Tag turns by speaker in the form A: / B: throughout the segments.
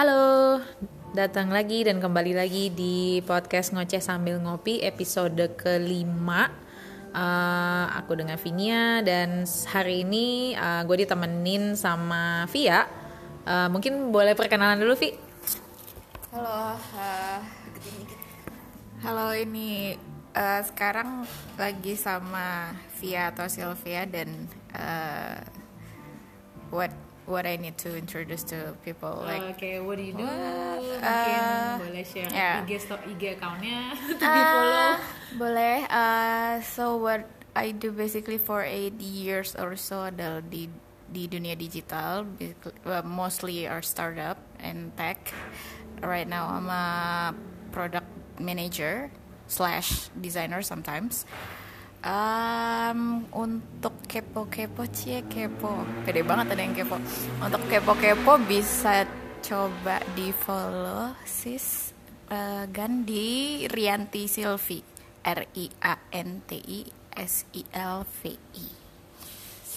A: Halo, datang lagi dan kembali lagi di podcast ngoceh sambil ngopi episode kelima. Uh, aku dengan Vinia dan hari ini uh, gue ditemenin sama Via. Uh, mungkin boleh perkenalan dulu Vi.
B: Halo, uh, halo ini uh, sekarang lagi sama Via atau Sylvia dan uh, what what I need to introduce to people like
A: Oke, okay, what do you do?
B: What?
A: Mungkin
B: Uh,
A: boleh share
B: yeah.
A: IG sto- IG accountnya to
B: Uh,
A: di follow.
B: boleh uh, so what I do basically for eight years or so adalah di di dunia digital uh, mostly our startup and tech right now I'm a product manager slash designer sometimes Um, untuk kepo-kepo cie kepo. Pede banget ada yang kepo. Untuk kepo-kepo bisa coba di follow sis uh, Gan di Rianti Silvi. R I A N T I S I L V I.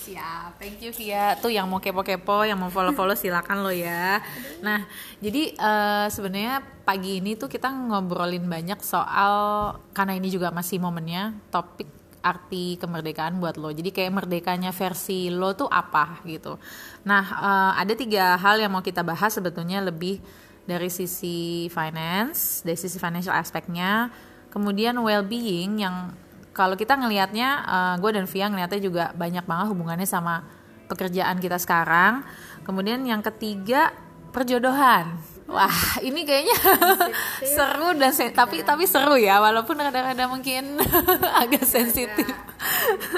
A: Siap, thank you Via. Tuh yang mau kepo-kepo, yang mau follow-follow silakan lo ya. Nah, jadi eh, sebenarnya pagi ini tuh kita ngobrolin banyak soal karena ini juga masih momennya topik arti kemerdekaan buat lo. Jadi kayak merdekanya versi lo tuh apa gitu. Nah, eh, ada tiga hal yang mau kita bahas sebetulnya lebih dari sisi finance, dari sisi financial aspeknya, kemudian well-being yang kalau kita ngelihatnya, gue dan Via ngelihatnya juga banyak banget hubungannya sama pekerjaan kita sekarang. Kemudian yang ketiga perjodohan. Wah, ini kayaknya seru dan se- tapi tapi seru ya, walaupun kadang-kadang mungkin agak sensitif.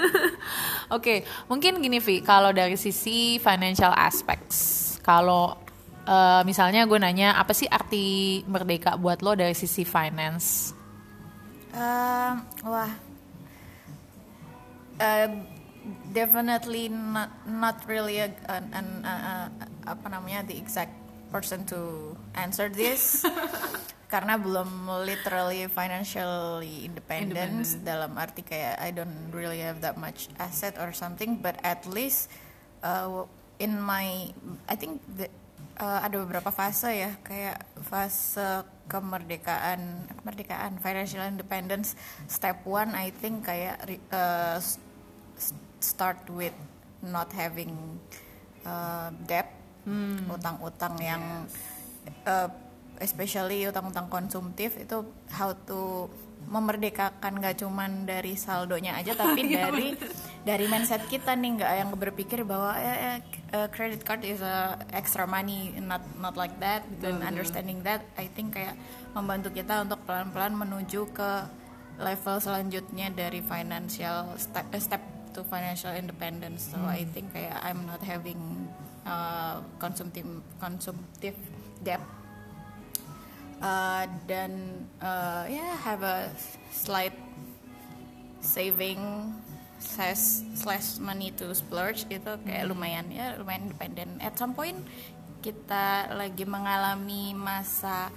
A: Oke, mungkin gini Vi, kalau dari sisi financial aspects, kalau eh, misalnya gue nanya apa sih arti merdeka buat lo dari sisi finance?
B: Um, wah, Uh, definitely not not really a, an, an- uh, uh, apa namanya the exact person to answer this. Karena belum literally financially independent dalam arti kayak I don't really have that much asset or something but at least uh, in my I think the, uh, ada beberapa fase ya kayak fase kemerdekaan kemerdekaan financial independence step one I think kayak re- uh, start with not having uh, debt utang-utang yang uh, especially utang-utang konsumtif itu how to memerdekakan gak cuman dari saldonya aja tapi dari dari mindset kita nih nggak yang berpikir bahwa eh, eh, eh, credit card is a extra money not not like that dan understanding that I think kayak membantu kita untuk pelan-pelan menuju ke level selanjutnya dari financial step, step to financial independence. So I think kayak I'm not having uh, consumptive consumptive debt uh, dan uh, ya have a slight saving slash slash money to splurge itu kayak lumayan ya lumayan independen. At some point kita lagi mengalami masa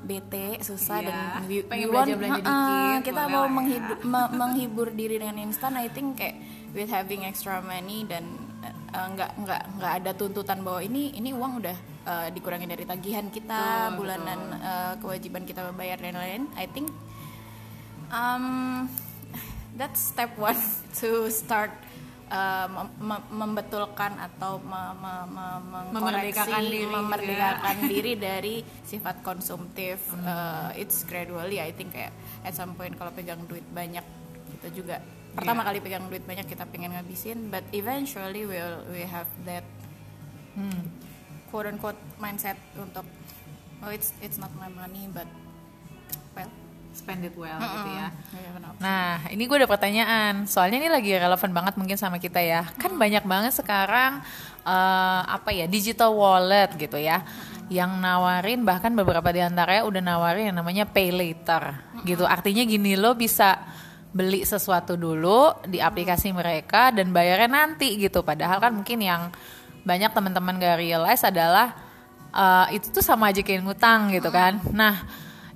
B: bete susah
A: Iya,
B: dan we,
A: pengen
B: we want-
A: belanja-belanja
B: uh-uh,
A: dikit,
B: kita mau
A: ya.
B: menghibur, me- menghibur diri dengan instan I think kayak with having extra money dan uh, nggak nggak nggak ada tuntutan bahwa ini ini uang udah uh, dikurangi dari tagihan kita
A: Betul,
B: bulanan uh, kewajiban kita bayar dan lain-lain. I think um, that's step one to start uh, mem- mem- membetulkan atau me- me- me- mengkoreksi,
A: Memerdekakan diri gitu ya.
B: memerdekakan diri dari sifat konsumtif. Uh, it's gradually I think kayak at some point kalau pegang duit banyak kita juga pertama kali pegang duit banyak kita pengen ngabisin but eventually we'll we have that quote unquote mindset untuk oh it's it's not my money but well
A: Spend it well gitu ya.
B: yeah, benar.
A: Nah, ini gue ada pertanyaan. Soalnya ini lagi relevan banget mungkin sama kita ya. Kan banyak banget sekarang eh, apa ya digital wallet gitu ya, yang nawarin bahkan beberapa di antaranya udah nawarin yang namanya pay later gitu. Artinya gini lo bisa beli sesuatu dulu di aplikasi mereka dan bayarnya nanti gitu. Padahal kan mungkin yang banyak teman-teman gak realize adalah eh, itu tuh sama aja kayak ngutang gitu kan. Nah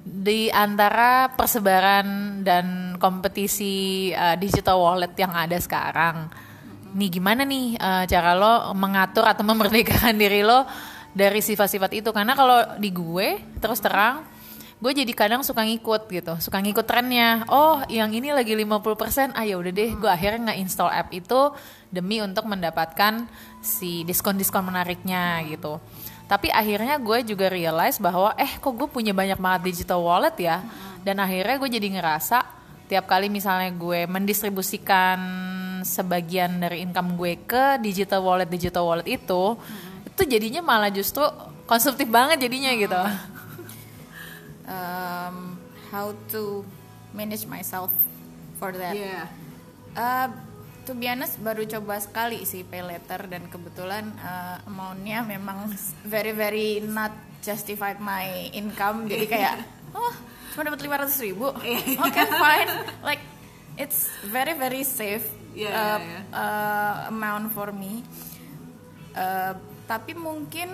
A: di antara persebaran dan kompetisi uh, digital wallet yang ada sekarang nih gimana nih uh, cara lo mengatur atau memerdekakan diri lo dari sifat-sifat itu karena kalau di gue terus terang gue jadi kadang suka ngikut gitu suka ngikut trennya oh yang ini lagi 50% ah ya udah deh gue akhirnya nggak install app itu demi untuk mendapatkan si diskon-diskon menariknya gitu. Tapi akhirnya gue juga realize bahwa eh kok gue punya banyak banget digital wallet ya? Dan akhirnya gue jadi ngerasa tiap kali misalnya gue mendistribusikan sebagian dari income gue ke digital wallet digital wallet itu itu jadinya malah justru konsumtif banget jadinya gitu
B: um, how to manage myself for that.
A: yeah.
B: Uh, to be honest baru coba sekali sih pay letter dan kebetulan uh, amountnya memang very very not justified my income. Jadi kayak oh cuma dapat lima ratus ribu? Oke okay, fine. Like it's very very safe
A: Yeah,
B: uh,
A: yeah,
B: uh, amount for me. Uh, tapi mungkin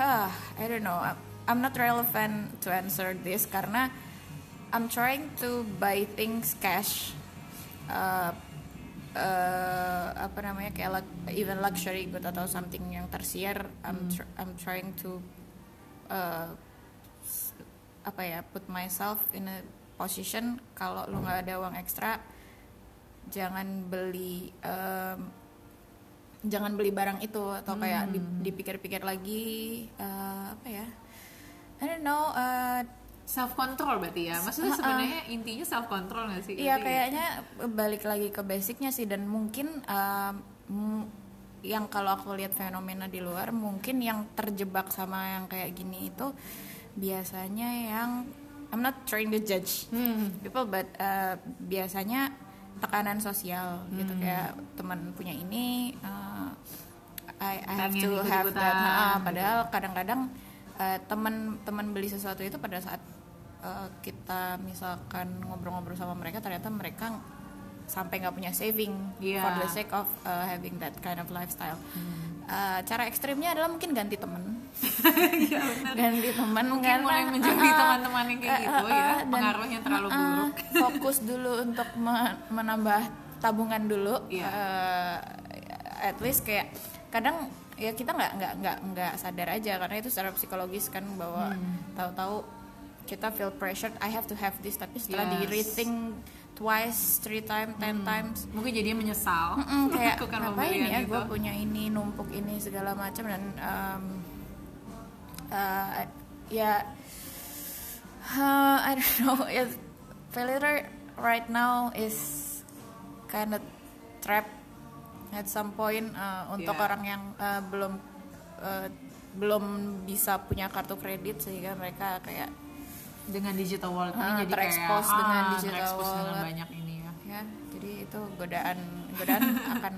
B: huh, I don't know I'm not relevant to answer this karena I'm trying to buy things cash. Uh, uh, apa namanya kayak even luxury good atau something yang tersier I'm tr- I'm trying to uh, apa ya put myself in a position kalau lu nggak ada uang ekstra jangan beli um, jangan beli barang itu atau kayak di- dipikir-pikir lagi uh, apa ya I don't know uh,
A: self control berarti ya? Maksudnya sebenarnya intinya self control gak sih?
B: Iya kayaknya balik lagi ke basicnya sih. Dan mungkin m- yang kalau aku lihat fenomena di luar mungkin yang terjebak sama yang kayak gini itu biasanya yang I'm not trying to judge people but uh, biasanya tekanan sosial gitu. Kayak teman punya ini uh, I, I have to have that. Ha,
A: gitu.
B: padahal kadang-kadang uh, teman-teman beli sesuatu itu pada saat uh, kita misalkan ngobrol-ngobrol sama mereka ternyata mereka sampai nggak punya saving
A: Iya.
B: for the sake of uh, having that kind of lifestyle. Uh, cara ekstrimnya adalah mungkin ganti teman, ganti teman
A: Mungkin
B: karena-
A: mulai menjauhi
B: uh,
A: teman-teman yang kayak
B: uh,
A: gitu
B: uh,
A: ya,
B: dan,
A: pengaruhnya terlalu
B: uh, uh,
A: buruk.
B: Fokus dulu untuk me- menambah tabungan dulu.
A: Iya.
B: Uh, at least kayak kadang ya kita nggak nggak nggak nggak sadar aja karena itu secara psikologis kan bahwa
A: Hmm.
B: tahu-tahu kita feel pressured I have to have this tapi setelah di
A: Yes.
B: rethink twice, three times, ten times
A: mungkin jadinya menyesal
B: Mm-mm, kayak
A: melakukan
B: ngapain ya
A: itu.
B: gue punya ini numpuk ini segala macam dan um, uh, ya uh, I don't know ya failure right now is kind of trap at some point uh, untuk
A: Yeah.
B: orang yang uh, belum uh, belum bisa punya kartu kredit sehingga mereka kayak
A: dengan digital wallet ini
B: Ah,
A: jadi
B: terekspos
A: kayak
B: dengan
A: ah,
B: digital
A: dengan
B: wallet.
A: banyak ini ya
B: ya jadi itu godaan godaan akan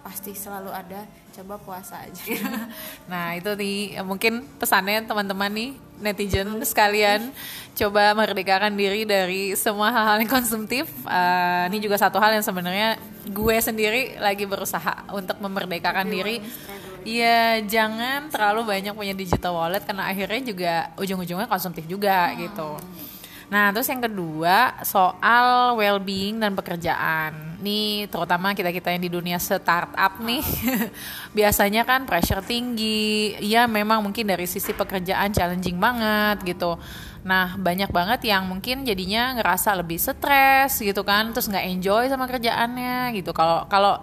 B: pasti selalu ada coba puasa aja
A: Nah itu nih eh, mungkin pesannya teman-teman nih netizen sekalian coba merdekakan diri dari semua hal-hal yang konsumtif. Eh, ini juga satu hal yang sebenarnya gue sendiri lagi berusaha untuk memerdekakan diri. Iya jangan terlalu banyak punya digital wallet karena akhirnya juga ujung-ujungnya konsumtif juga gitu. Nah, terus yang kedua soal well-being dan pekerjaan. Nih, terutama kita-kita yang di dunia startup nih, biasanya kan pressure tinggi. Ya, memang mungkin dari sisi pekerjaan challenging banget gitu. Nah, banyak banget yang mungkin jadinya ngerasa lebih stres gitu kan, terus nggak enjoy sama kerjaannya gitu. Kalau kalau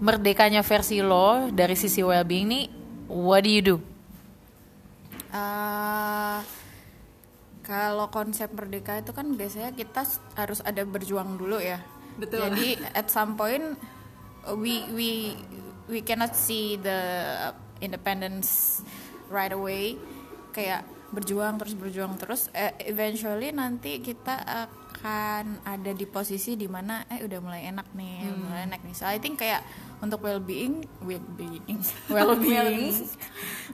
A: merdekanya versi lo dari sisi well-being nih, what do you do?
B: Eh, kalau konsep merdeka itu kan biasanya kita harus ada berjuang dulu ya.
A: Betul.
B: jadi at some point we we we cannot see the independence right away. Kayak berjuang terus berjuang terus eh, eventually nanti kita akan ada di posisi di mana eh udah mulai enak nih mulai enak nih. So I think kayak untuk well being well being well being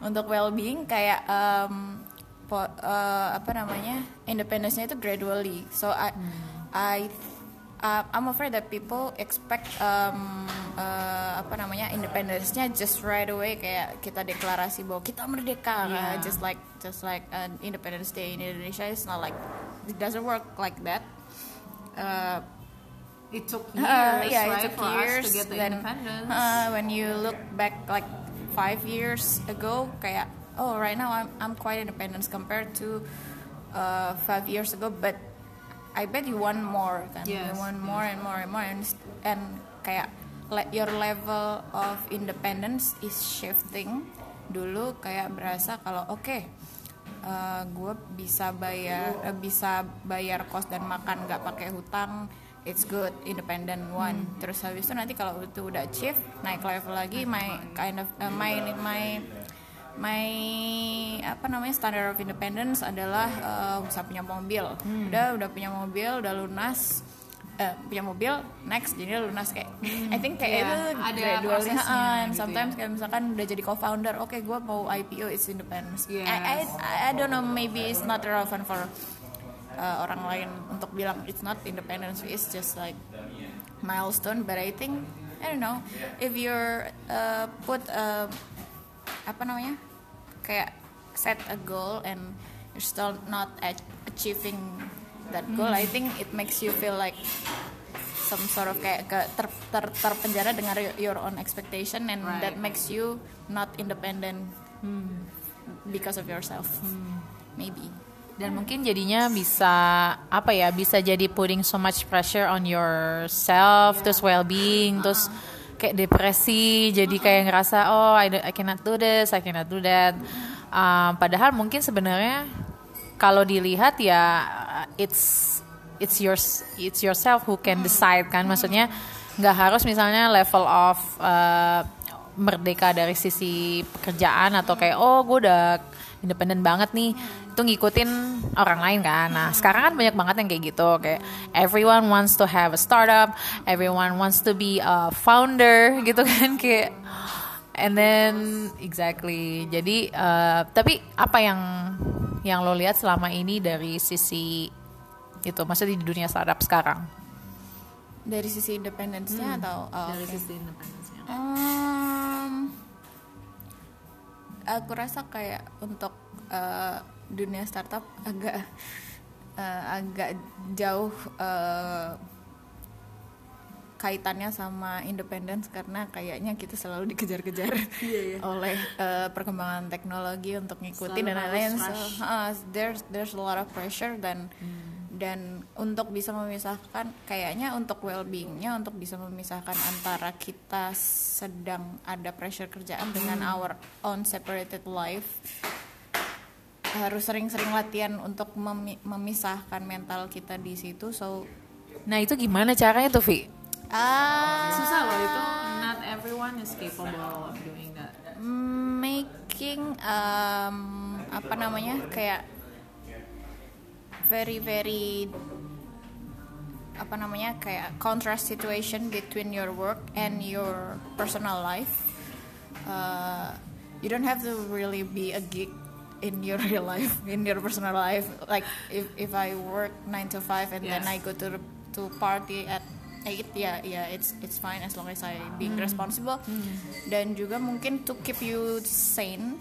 B: untuk well being kayak um, po- eh, apa namanya independence-nya itu gradually so I I uh, I'm afraid that people expect um, uh, apa namanya independence-nya just right away kayak kita deklarasi bahwa kita merdeka
A: Yeah.
B: uh, just like just like an Independence Day in Indonesia it's not like it doesn't work like that uh,
A: It took
B: uh, yeah,
A: right,
B: it took
A: for us
B: years.
A: to get the
B: then,
A: independence.
B: uh, when you look back like five years ago kayak oh right now I'm I'm quite independent compared to uh, five years ago but I bet you want more kan
A: Yes,
B: you want more and more and more. And, and kayak le- your level of independence is shifting. Dulu kayak berasa kalau oke gue bisa bayar eh, bisa bayar kos dan makan nggak pakai hutang it's good independent one. Terus habis itu nanti kalau itu udah achieve naik level lagi my kind of uh, my my my apa namanya standard of independence adalah uh, bisa punya mobil udah udah punya mobil udah lunas eh, punya mobil next jadi lunas kayak I think kayak
A: Iya,
B: itu
A: ada
B: gradually and
A: gitu
B: sometimes
A: ya.
B: kayak misalkan udah jadi co-founder oke gue mau IPO it's independence
A: Yes.
B: I, I I don't know maybe it's not relevant for uh, orang lain untuk bilang it's not independence it's just like milestone but I think I don't know if you're uh, put uh, apa namanya kayak set a goal and you're still not achieving that goal I think it makes you feel like some sort of kayak ke ter, ter, terpenjara dengan your own expectation and
A: Right.
B: that makes you not independent because of yourself. Maybe.
A: Dan mungkin jadinya bisa apa ya bisa jadi putting so much pressure on yourself terus well being terus kayak depresi jadi kayak ngerasa oh I, don't- I cannot do this I cannot do that. Um, padahal mungkin sebenarnya kalau dilihat ya it's it's yours it's yourself who can decide kan. Maksudnya nggak harus misalnya level of uh, merdeka dari sisi pekerjaan atau kayak oh gue udah independen banget nih itu ngikutin orang lain kan. Nah sekarang kan banyak banget yang kayak gitu kayak everyone wants to have a startup everyone wants to be a founder gitu kan kayak and then exactly. Jadi uh, tapi apa yang yang lo lihat selama ini dari sisi itu maksudnya di dunia startup sekarang?
B: Dari sisi independence-nya atau oh, oke.
A: sisi independensinya
B: Um, aku rasa kayak untuk uh, dunia startup agak uh, agak jauh uh, kaitannya sama independence karena kayaknya kita selalu dikejar-kejar oleh uh, perkembangan teknologi untuk ngikutin
A: Selalu
B: dan lain-lain. So, uh, there's there's a lot of pressure dan dan untuk bisa memisahkan kayaknya untuk well-beingnya untuk bisa memisahkan antara kita sedang ada pressure kerjaan dengan our own separated life harus sering-sering latihan untuk memi- memisahkan mental kita di situ so.
A: Nah itu gimana caranya tuh Vi?
B: Ah.
A: Susah loh itu. Not everyone is capable of doing that.
B: Making um, apa namanya kayak very very apa namanya kayak contrast situation between your work and your personal life. Uh, you don't have to really be a geek in your real life, in your personal life. Like if if I work nine to five and then
A: Yes.
B: I go to to party at eight, yeah yeah it's it's fine as long as I being responsible. Dan juga mungkin to keep you sane.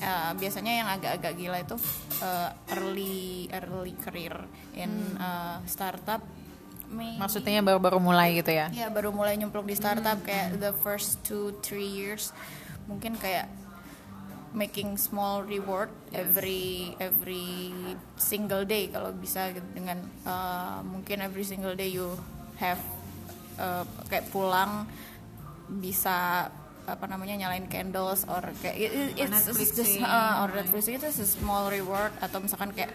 B: uh, biasanya yang agak-agak gila itu uh, early early career in uh, startup. Maybe-
A: maksudnya baru-baru mulai gitu ya
B: Ya baru mulai nyemplung di startup kayak the first two three years mungkin kayak making small reward every every single day kalau bisa dengan uh, mungkin every single day you have uh, kayak pulang bisa apa namanya nyalain candles or kayak it- it- it's, it's just uh, or. Netflixing itu a small reward atau misalkan kayak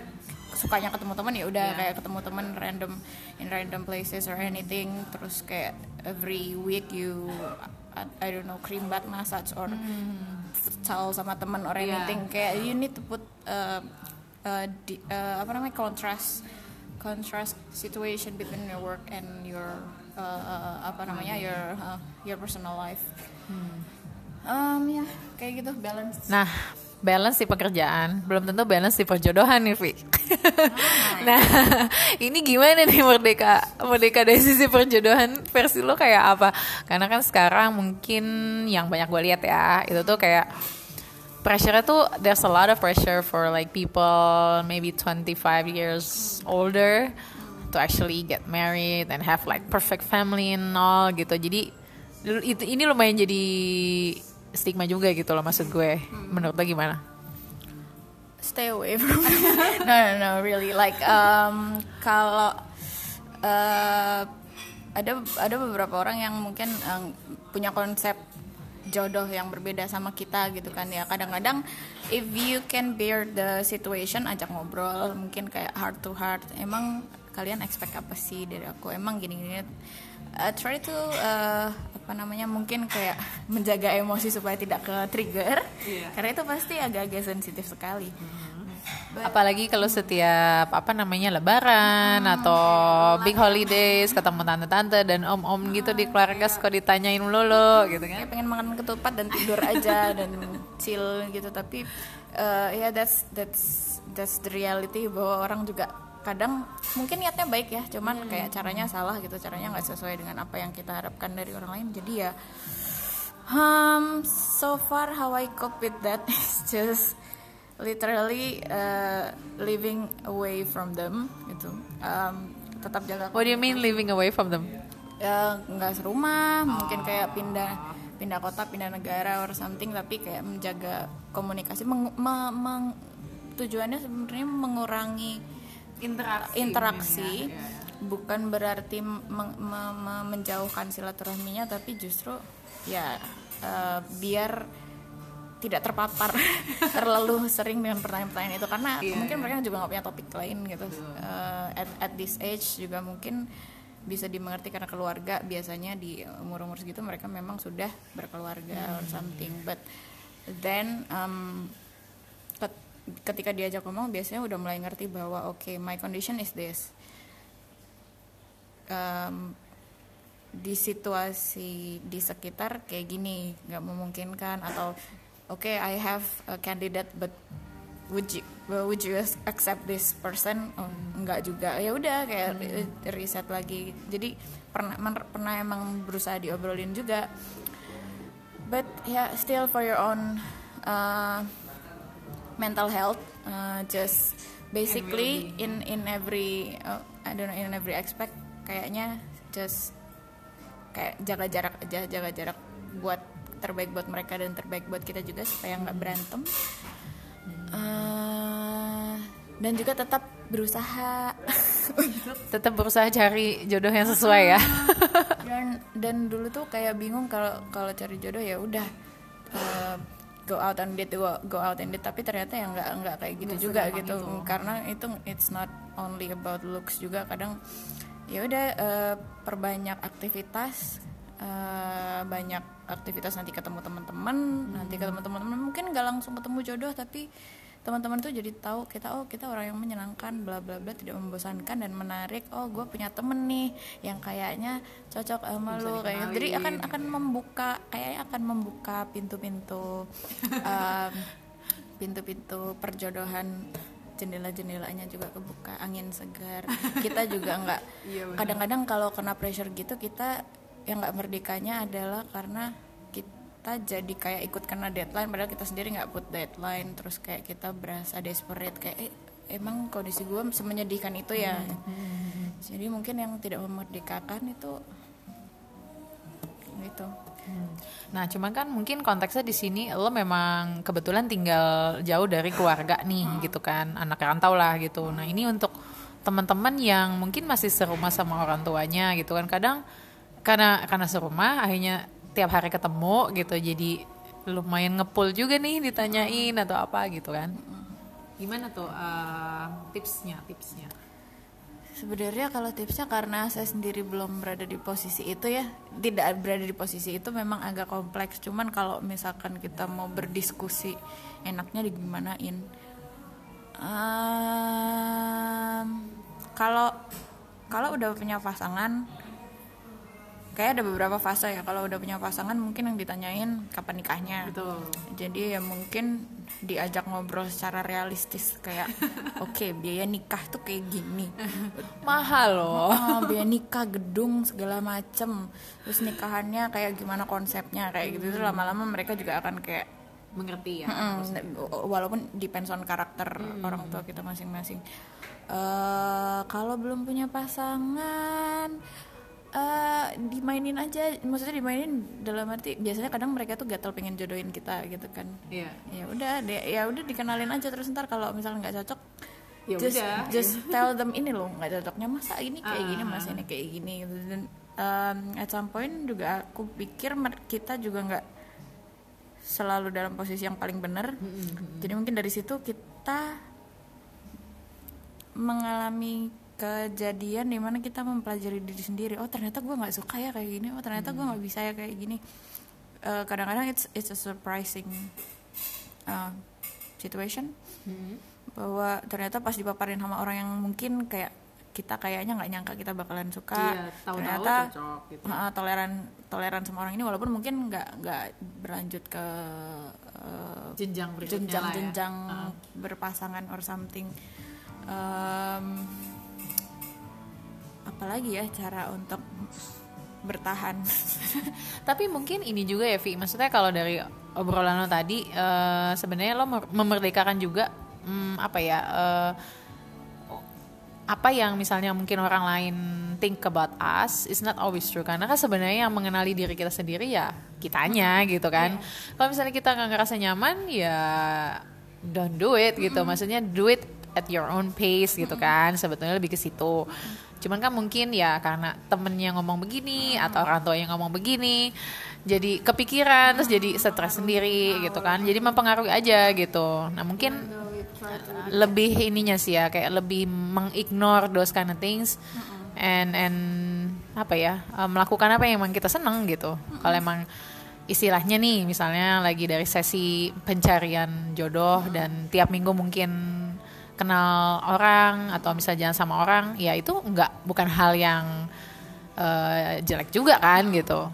B: sukanya ketemu teman ya udah
A: Yeah.
B: kayak ketemu teman random in random places or anything terus kayak every week you I, I don't know cream bath massage or futsal sama teman or
A: Yeah.
B: anything. Kayak you need to put uh, uh, di- uh, apa namanya contrast contrast situation between your work and your uh, uh, apa namanya your uh, your personal life. Um ya kayak gitu balance.
A: Nah, balance di pekerjaan belum tentu balance di perjodohan nih, Vi. nah, ini gimana nih merdeka merdeka dari sisi perjodohan versi lo kayak apa? Karena kan sekarang mungkin yang banyak gue lihat ya, itu tuh kayak pressure tuh there's a lot of pressure for like people maybe 25 years older to actually get married and have like perfect family and all gitu. Jadi itu ini lumayan jadi stigma juga gitu loh maksud gue. Menurut lo gimana?
B: Stay away from no no no really. Like um kalau uh, ada ada beberapa orang yang mungkin um, punya konsep jodoh yang berbeda sama kita gitu kan ya. Kadang-kadang if you can bear the situation ajak ngobrol mungkin kayak heart to heart. Emang kalian expect apa sih dari aku? Emang gini-gini uh, try to uh, apa namanya mungkin kayak menjaga emosi supaya tidak ke trigger.
A: Iya.
B: karena itu pasti agak-agak sensitif sekali.
A: Apalagi kalau setiap apa namanya lebaran atau big holidays ketemu tante-tante dan om-om gitu di keluarga suka ditanyain melulu gitu kan?
B: Kayak pengen makan ketupat dan tidur aja dan chill gitu. Tapi uh, ya that's that's that's the reality bahwa orang juga kadang mungkin niatnya baik ya cuman kayak caranya salah gitu caranya nggak sesuai dengan apa yang kita harapkan dari orang lain. Jadi ya um so far how I cope with that is just literally uh, living away from them gitu. Um, tetap jaga
A: what do you mean living away from them?
B: Ya nggak serumah mungkin kayak pindah pindah kota pindah negara or something tapi kayak menjaga komunikasi meng- me- meng- tujuannya sebenarnya mengurangi
A: interaksi
B: interaksi. bukan berarti meng- me- me- menjauhkan silaturahminya tapi justru ya eh, biar tidak terpapar terlalu sering dengan pertanyaan-pertanyaan itu. Karena
A: Iya,
B: mungkin mereka juga nggak punya topik lain gitu. Eh, at, at this age juga mungkin bisa dimengerti karena keluarga biasanya di umur-umur segitu mereka memang sudah berkeluarga or something. but then um, ketika diajak ngomong biasanya udah mulai ngerti bahwa oke my condition is this. Um, di situasi di sekitar kayak gini nggak memungkinkan atau oke I have a candidate but would you would you accept this person? Oh, enggak juga. Ya udah kayak ri- riset lagi. Jadi pernah men- pernah emang berusaha diobrolin juga. But ya still for your own uh, mental health uh, just basically in in every uh, I don't know in every aspect kayaknya just kayak jaga jarak aja jaga jarak buat terbaik buat mereka dan terbaik buat kita juga supaya nggak berantem. Uh, dan juga tetap berusaha.
A: Tetap berusaha cari jodoh yang sesuai ya.
B: Dan dan dulu tuh kayak bingung kalau kalau cari jodoh ya udah go out and date go, go out and date tapi ternyata ya nggak nggak kayak gitu juga gitu. karena itu it's not only about looks juga kadang ya udah uh, perbanyak aktivitas uh, banyak aktivitas nanti ketemu teman-teman nanti ketemu teman-teman mungkin nggak langsung ketemu jodoh tapi teman-teman tuh jadi tahu kita oh kita orang yang menyenangkan bla bla bla tidak membosankan dan menarik. Oh gue punya temen nih yang kayaknya cocok sama lu kayak gitu. jadi akan akan membuka kayaknya akan membuka pintu-pintu um, pintu-pintu perjodohan jendela-jendelanya juga kebuka angin segar. Kita juga nggak kadang-kadang kalau kena pressure gitu kita yang nggak merdekanya adalah karena kita jadi kayak ikut kena deadline padahal kita sendiri nggak put deadline. Terus kayak kita berasa desperate kayak eh, emang kondisi gue semenyedihkan itu ya? Jadi mungkin yang tidak memerdekakan itu gitu
A: Nah, cuman kan mungkin konteksnya di sini lo memang kebetulan tinggal jauh dari keluarga nih gitu kan, anak rantau lah gitu. Nah, ini untuk teman-teman yang mungkin masih serumah sama orang tuanya gitu kan. Kadang karena karena serumah akhirnya tiap hari ketemu gitu. Jadi lumayan ngepul juga nih ditanyain atau apa gitu kan. Gimana tuh eh, tipsnya, tipsnya?
B: Sebenarnya kalau tipsnya karena saya sendiri belum berada di posisi itu ya, tidak berada di posisi itu memang agak kompleks. Cuman kalau misalkan kita mau berdiskusi, enaknya digimanain? Ehm, kalau kalau udah punya pasangan, kayak ada beberapa fase ya. Kalau udah punya pasangan mungkin yang ditanyain kapan nikahnya.
A: Betul.
B: Jadi ya mungkin diajak ngobrol secara realistis kayak oke biaya nikah tuh kayak gini
A: Mahal loh.
B: oh, biaya nikah gedung segala macem terus nikahannya kayak gimana konsepnya kayak gitu Terus lama-lama mereka juga akan kayak
A: Mengerti ya.
B: Mm, walaupun depends on karakter orang tua kita masing-masing Eh, kalau belum punya pasangan eh, dimainin aja maksudnya dimainin dalam arti biasanya kadang mereka tuh gatel pengen jodohin kita gitu kan
A: Iya.
B: ya udah ya udah dikenalin aja terus ntar kalau misalnya nggak cocok
A: Ya
B: just
A: udah.
B: just tell them ini loh nggak cocoknya masa ini kayak
A: Ah.
B: gini masa ini kayak gini gitu dan um, at some point juga aku pikir kita juga nggak selalu dalam posisi yang paling benar jadi mungkin dari situ kita mengalami kejadian di mana kita mempelajari diri sendiri oh ternyata gue nggak suka ya kayak gini oh ternyata gue nggak bisa ya kayak gini Eh, kadang-kadang it's it's a surprising uh, situation bahwa ternyata pas dipaparin sama orang yang mungkin kayak kita kayaknya nggak nyangka kita bakalan suka
A: Iya,
B: ternyata
A: cocok gitu.
B: uh, toleran toleran sama orang ini walaupun mungkin nggak nggak berlanjut ke uh,
A: Jenjang berikutnya lah ya. Ah.
B: berpasangan or something um, apalagi ya cara untuk bertahan
A: Tapi mungkin ini juga ya Vi, maksudnya kalau dari obrolan lo tadi eh, sebenarnya lo mer- memerdekakan juga hmm, apa ya eh, apa yang misalnya mungkin orang lain think about us is not always true karena kan sebenarnya yang mengenali diri kita sendiri ya kitanya gitu kan. Kalau misalnya kita nggak ngerasa nyaman ya don't do it gitu. Maksudnya do it at your own pace gitu kan. Sebetulnya lebih ke situ. Cuman kan mungkin ya karena temennya ngomong begini atau orang tua yang ngomong begini jadi kepikiran terus jadi stres sendiri gitu kan. Jadi mempengaruhi aja gitu. Nah, mungkin lebih ininya sih ya kayak lebih mengignore those kind of things and and apa ya eh, melakukan apa yang emang kita seneng gitu kalau emang istilahnya nih misalnya lagi dari sesi pencarian jodoh dan tiap minggu mungkin kenal orang atau misalnya jalan sama orang ya itu nggak bukan hal yang eh, jelek juga kan gitu.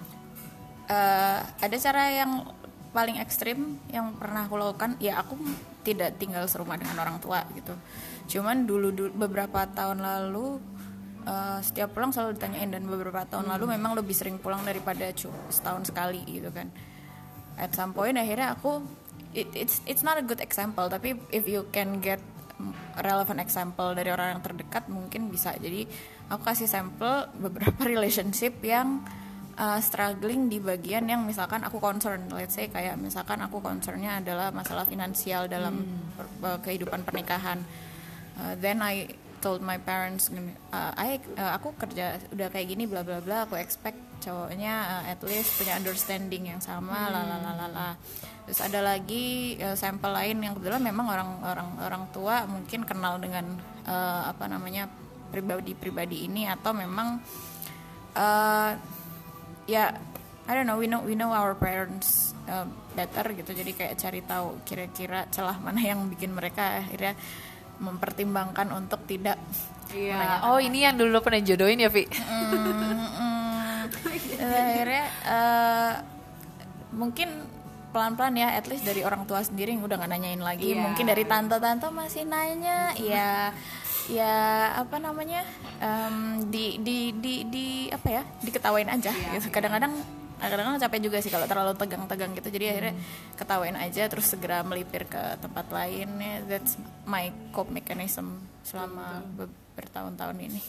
B: Eh, ada cara yang paling ekstrim yang pernah aku lakukan? Ya aku tidak tinggal serumah dengan orang tua gitu. Cuman dulu, dulu beberapa tahun lalu eh, setiap pulang selalu ditanyain dan beberapa tahun lalu memang lebih sering pulang daripada setahun sekali gitu kan. At some point akhirnya aku it, it's it's not a good example tapi if you can get relevant example dari orang yang terdekat mungkin bisa. Jadi aku kasih sampel beberapa relationship yang uh, struggling di bagian yang misalkan aku concern. Let's say kayak misalkan aku concernnya adalah masalah finansial dalam per- uh, kehidupan pernikahan. Uh, then I told my parents uh, I uh, aku kerja udah kayak gini bla bla bla aku expect cowoknya uh, at least punya understanding yang sama la la la la la. Terus ada lagi uh, sampel lain yang kebetulan memang orang orang orang tua mungkin kenal dengan uh, apa namanya pribadi-pribadi ini atau memang uh, ya I don't know we know we know our parents uh, better gitu. Jadi kayak cari tahu kira-kira celah mana yang bikin mereka akhirnya mempertimbangkan untuk tidak
A: Iya. Oh ini yang dulu pernah jodohin ya Vi?
B: Mm, akhirnya eh, mungkin pelan-pelan ya at least dari orang tua sendiri yang udah nggak nanyain lagi.
A: Iya.
B: mungkin dari tante-tante masih nanya. Ya ya apa namanya? Em, di di di di apa ya? Diketawain aja gitu. kadang-kadang kadang-kadang capek juga sih kalau terlalu tegang-tegang gitu. Jadi akhirnya ketawain aja terus segera melipir ke tempat lain. Ya that's my cope mechanism selama be- bertahun-tahun ini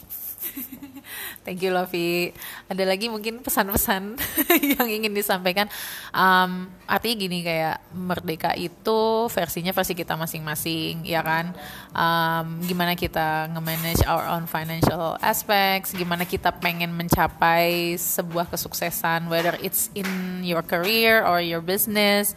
A: Thank you Lovi. Ada lagi mungkin pesan-pesan yang ingin disampaikan. Um, artinya gini kayak merdeka itu versinya versi kita masing-masing, ya kan? Um, gimana kita nge-manage our own financial aspects, gimana kita pengen mencapai sebuah kesuksesan, whether it's in your career or your business.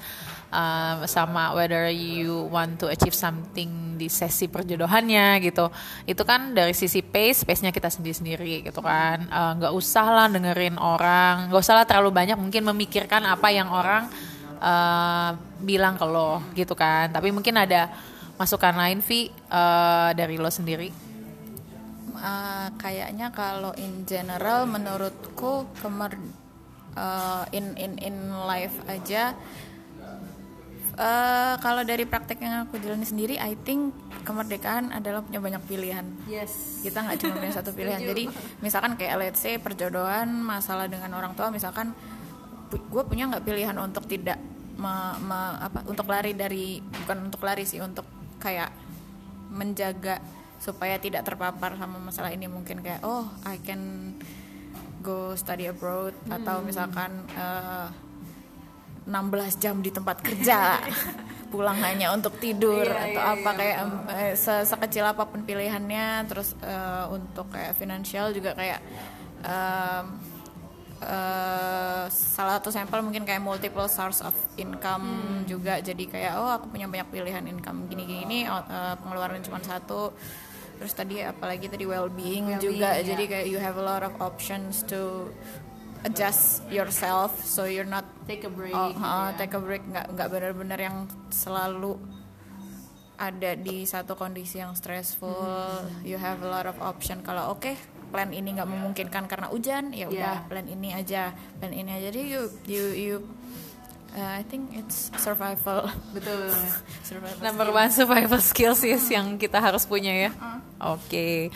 A: Um, sama whether you want to achieve something di sesi perjodohannya gitu. Itu kan dari sisi pace pace nya kita sendiri sendiri gitu kan. Eh, nggak usah lah dengerin orang nggak usah lah terlalu banyak mungkin memikirkan apa yang orang eh, bilang ke lo gitu kan. Tapi mungkin ada masukan lain Vi eh, dari lo sendiri?
B: Uh, kayaknya kalau in general menurutku kemer uh, in in in life aja uh, kalau dari praktek yang aku jalani sendiri I think kemerdekaan adalah punya banyak pilihan.
A: Yes.
B: Kita nggak cuma punya satu pilihan. Jadi misalkan kayak let's say perjodohan masalah dengan orang tua misalkan gue punya nggak pilihan untuk tidak me- me- apa untuk lari dari bukan untuk lari sih untuk kayak menjaga supaya tidak terpapar sama masalah ini. Mungkin kayak oh I can go study abroad atau misalkan eh, 16 jam di tempat kerja. Pulang hanya untuk tidur
A: Iya,
B: atau
A: iya,
B: apa
A: iya,
B: kayak em, eh, se- sekecil apa pun pilihannya. Terus eh, untuk kayak finansial juga kayak em, eh, salah satu sampel mungkin kayak multiple source of income juga. Jadi kayak oh aku punya banyak pilihan income gini gini ini oh, eh, pengeluaran cuma satu. Terus tadi apalagi tadi well-being,
A: Well-being,
B: juga.
A: ya.
B: jadi kayak you have a lot of options to adjust yourself so you're not
A: take a break
B: oh,
A: gitu
B: uh,
A: ya.
B: take a break. Nggak nggak benar-benar yang selalu ada di satu kondisi yang stressful.
A: Mm-hmm.
B: you have a lot of option. Kalau oke plan ini nggak memungkinkan karena hujan ya udah
A: Yeah.
B: plan ini aja plan ini aja. Jadi you you you uh, I think it's survival.
A: Betul.
B: Survival
A: Number one survival skills yes, yang kita harus punya ya. Oke,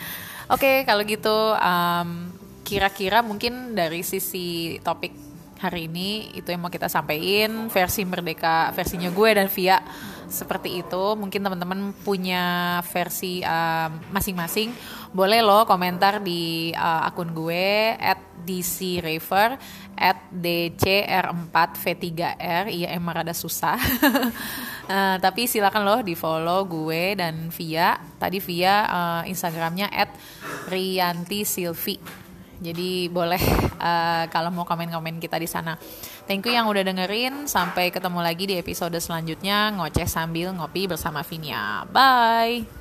A: oke kalau gitu um, kira-kira mungkin dari sisi topik hari ini itu yang mau kita sampaikan versi merdeka versinya gue dan Via seperti itu. Mungkin teman-teman punya versi um, masing-masing. Boleh lo komentar di uh, akun gue at dcraver at dcr4v3r iya emang rada susah Eh, tapi silakan loh di follow gue dan Via tadi Via eh, instagramnya at Rianti Silvi jadi boleh eh, kalau mau komen-komen kita di sana. Thank you yang udah dengerin. Sampai ketemu lagi di episode selanjutnya. Ngoceh sambil ngopi bersama Vinia. Bye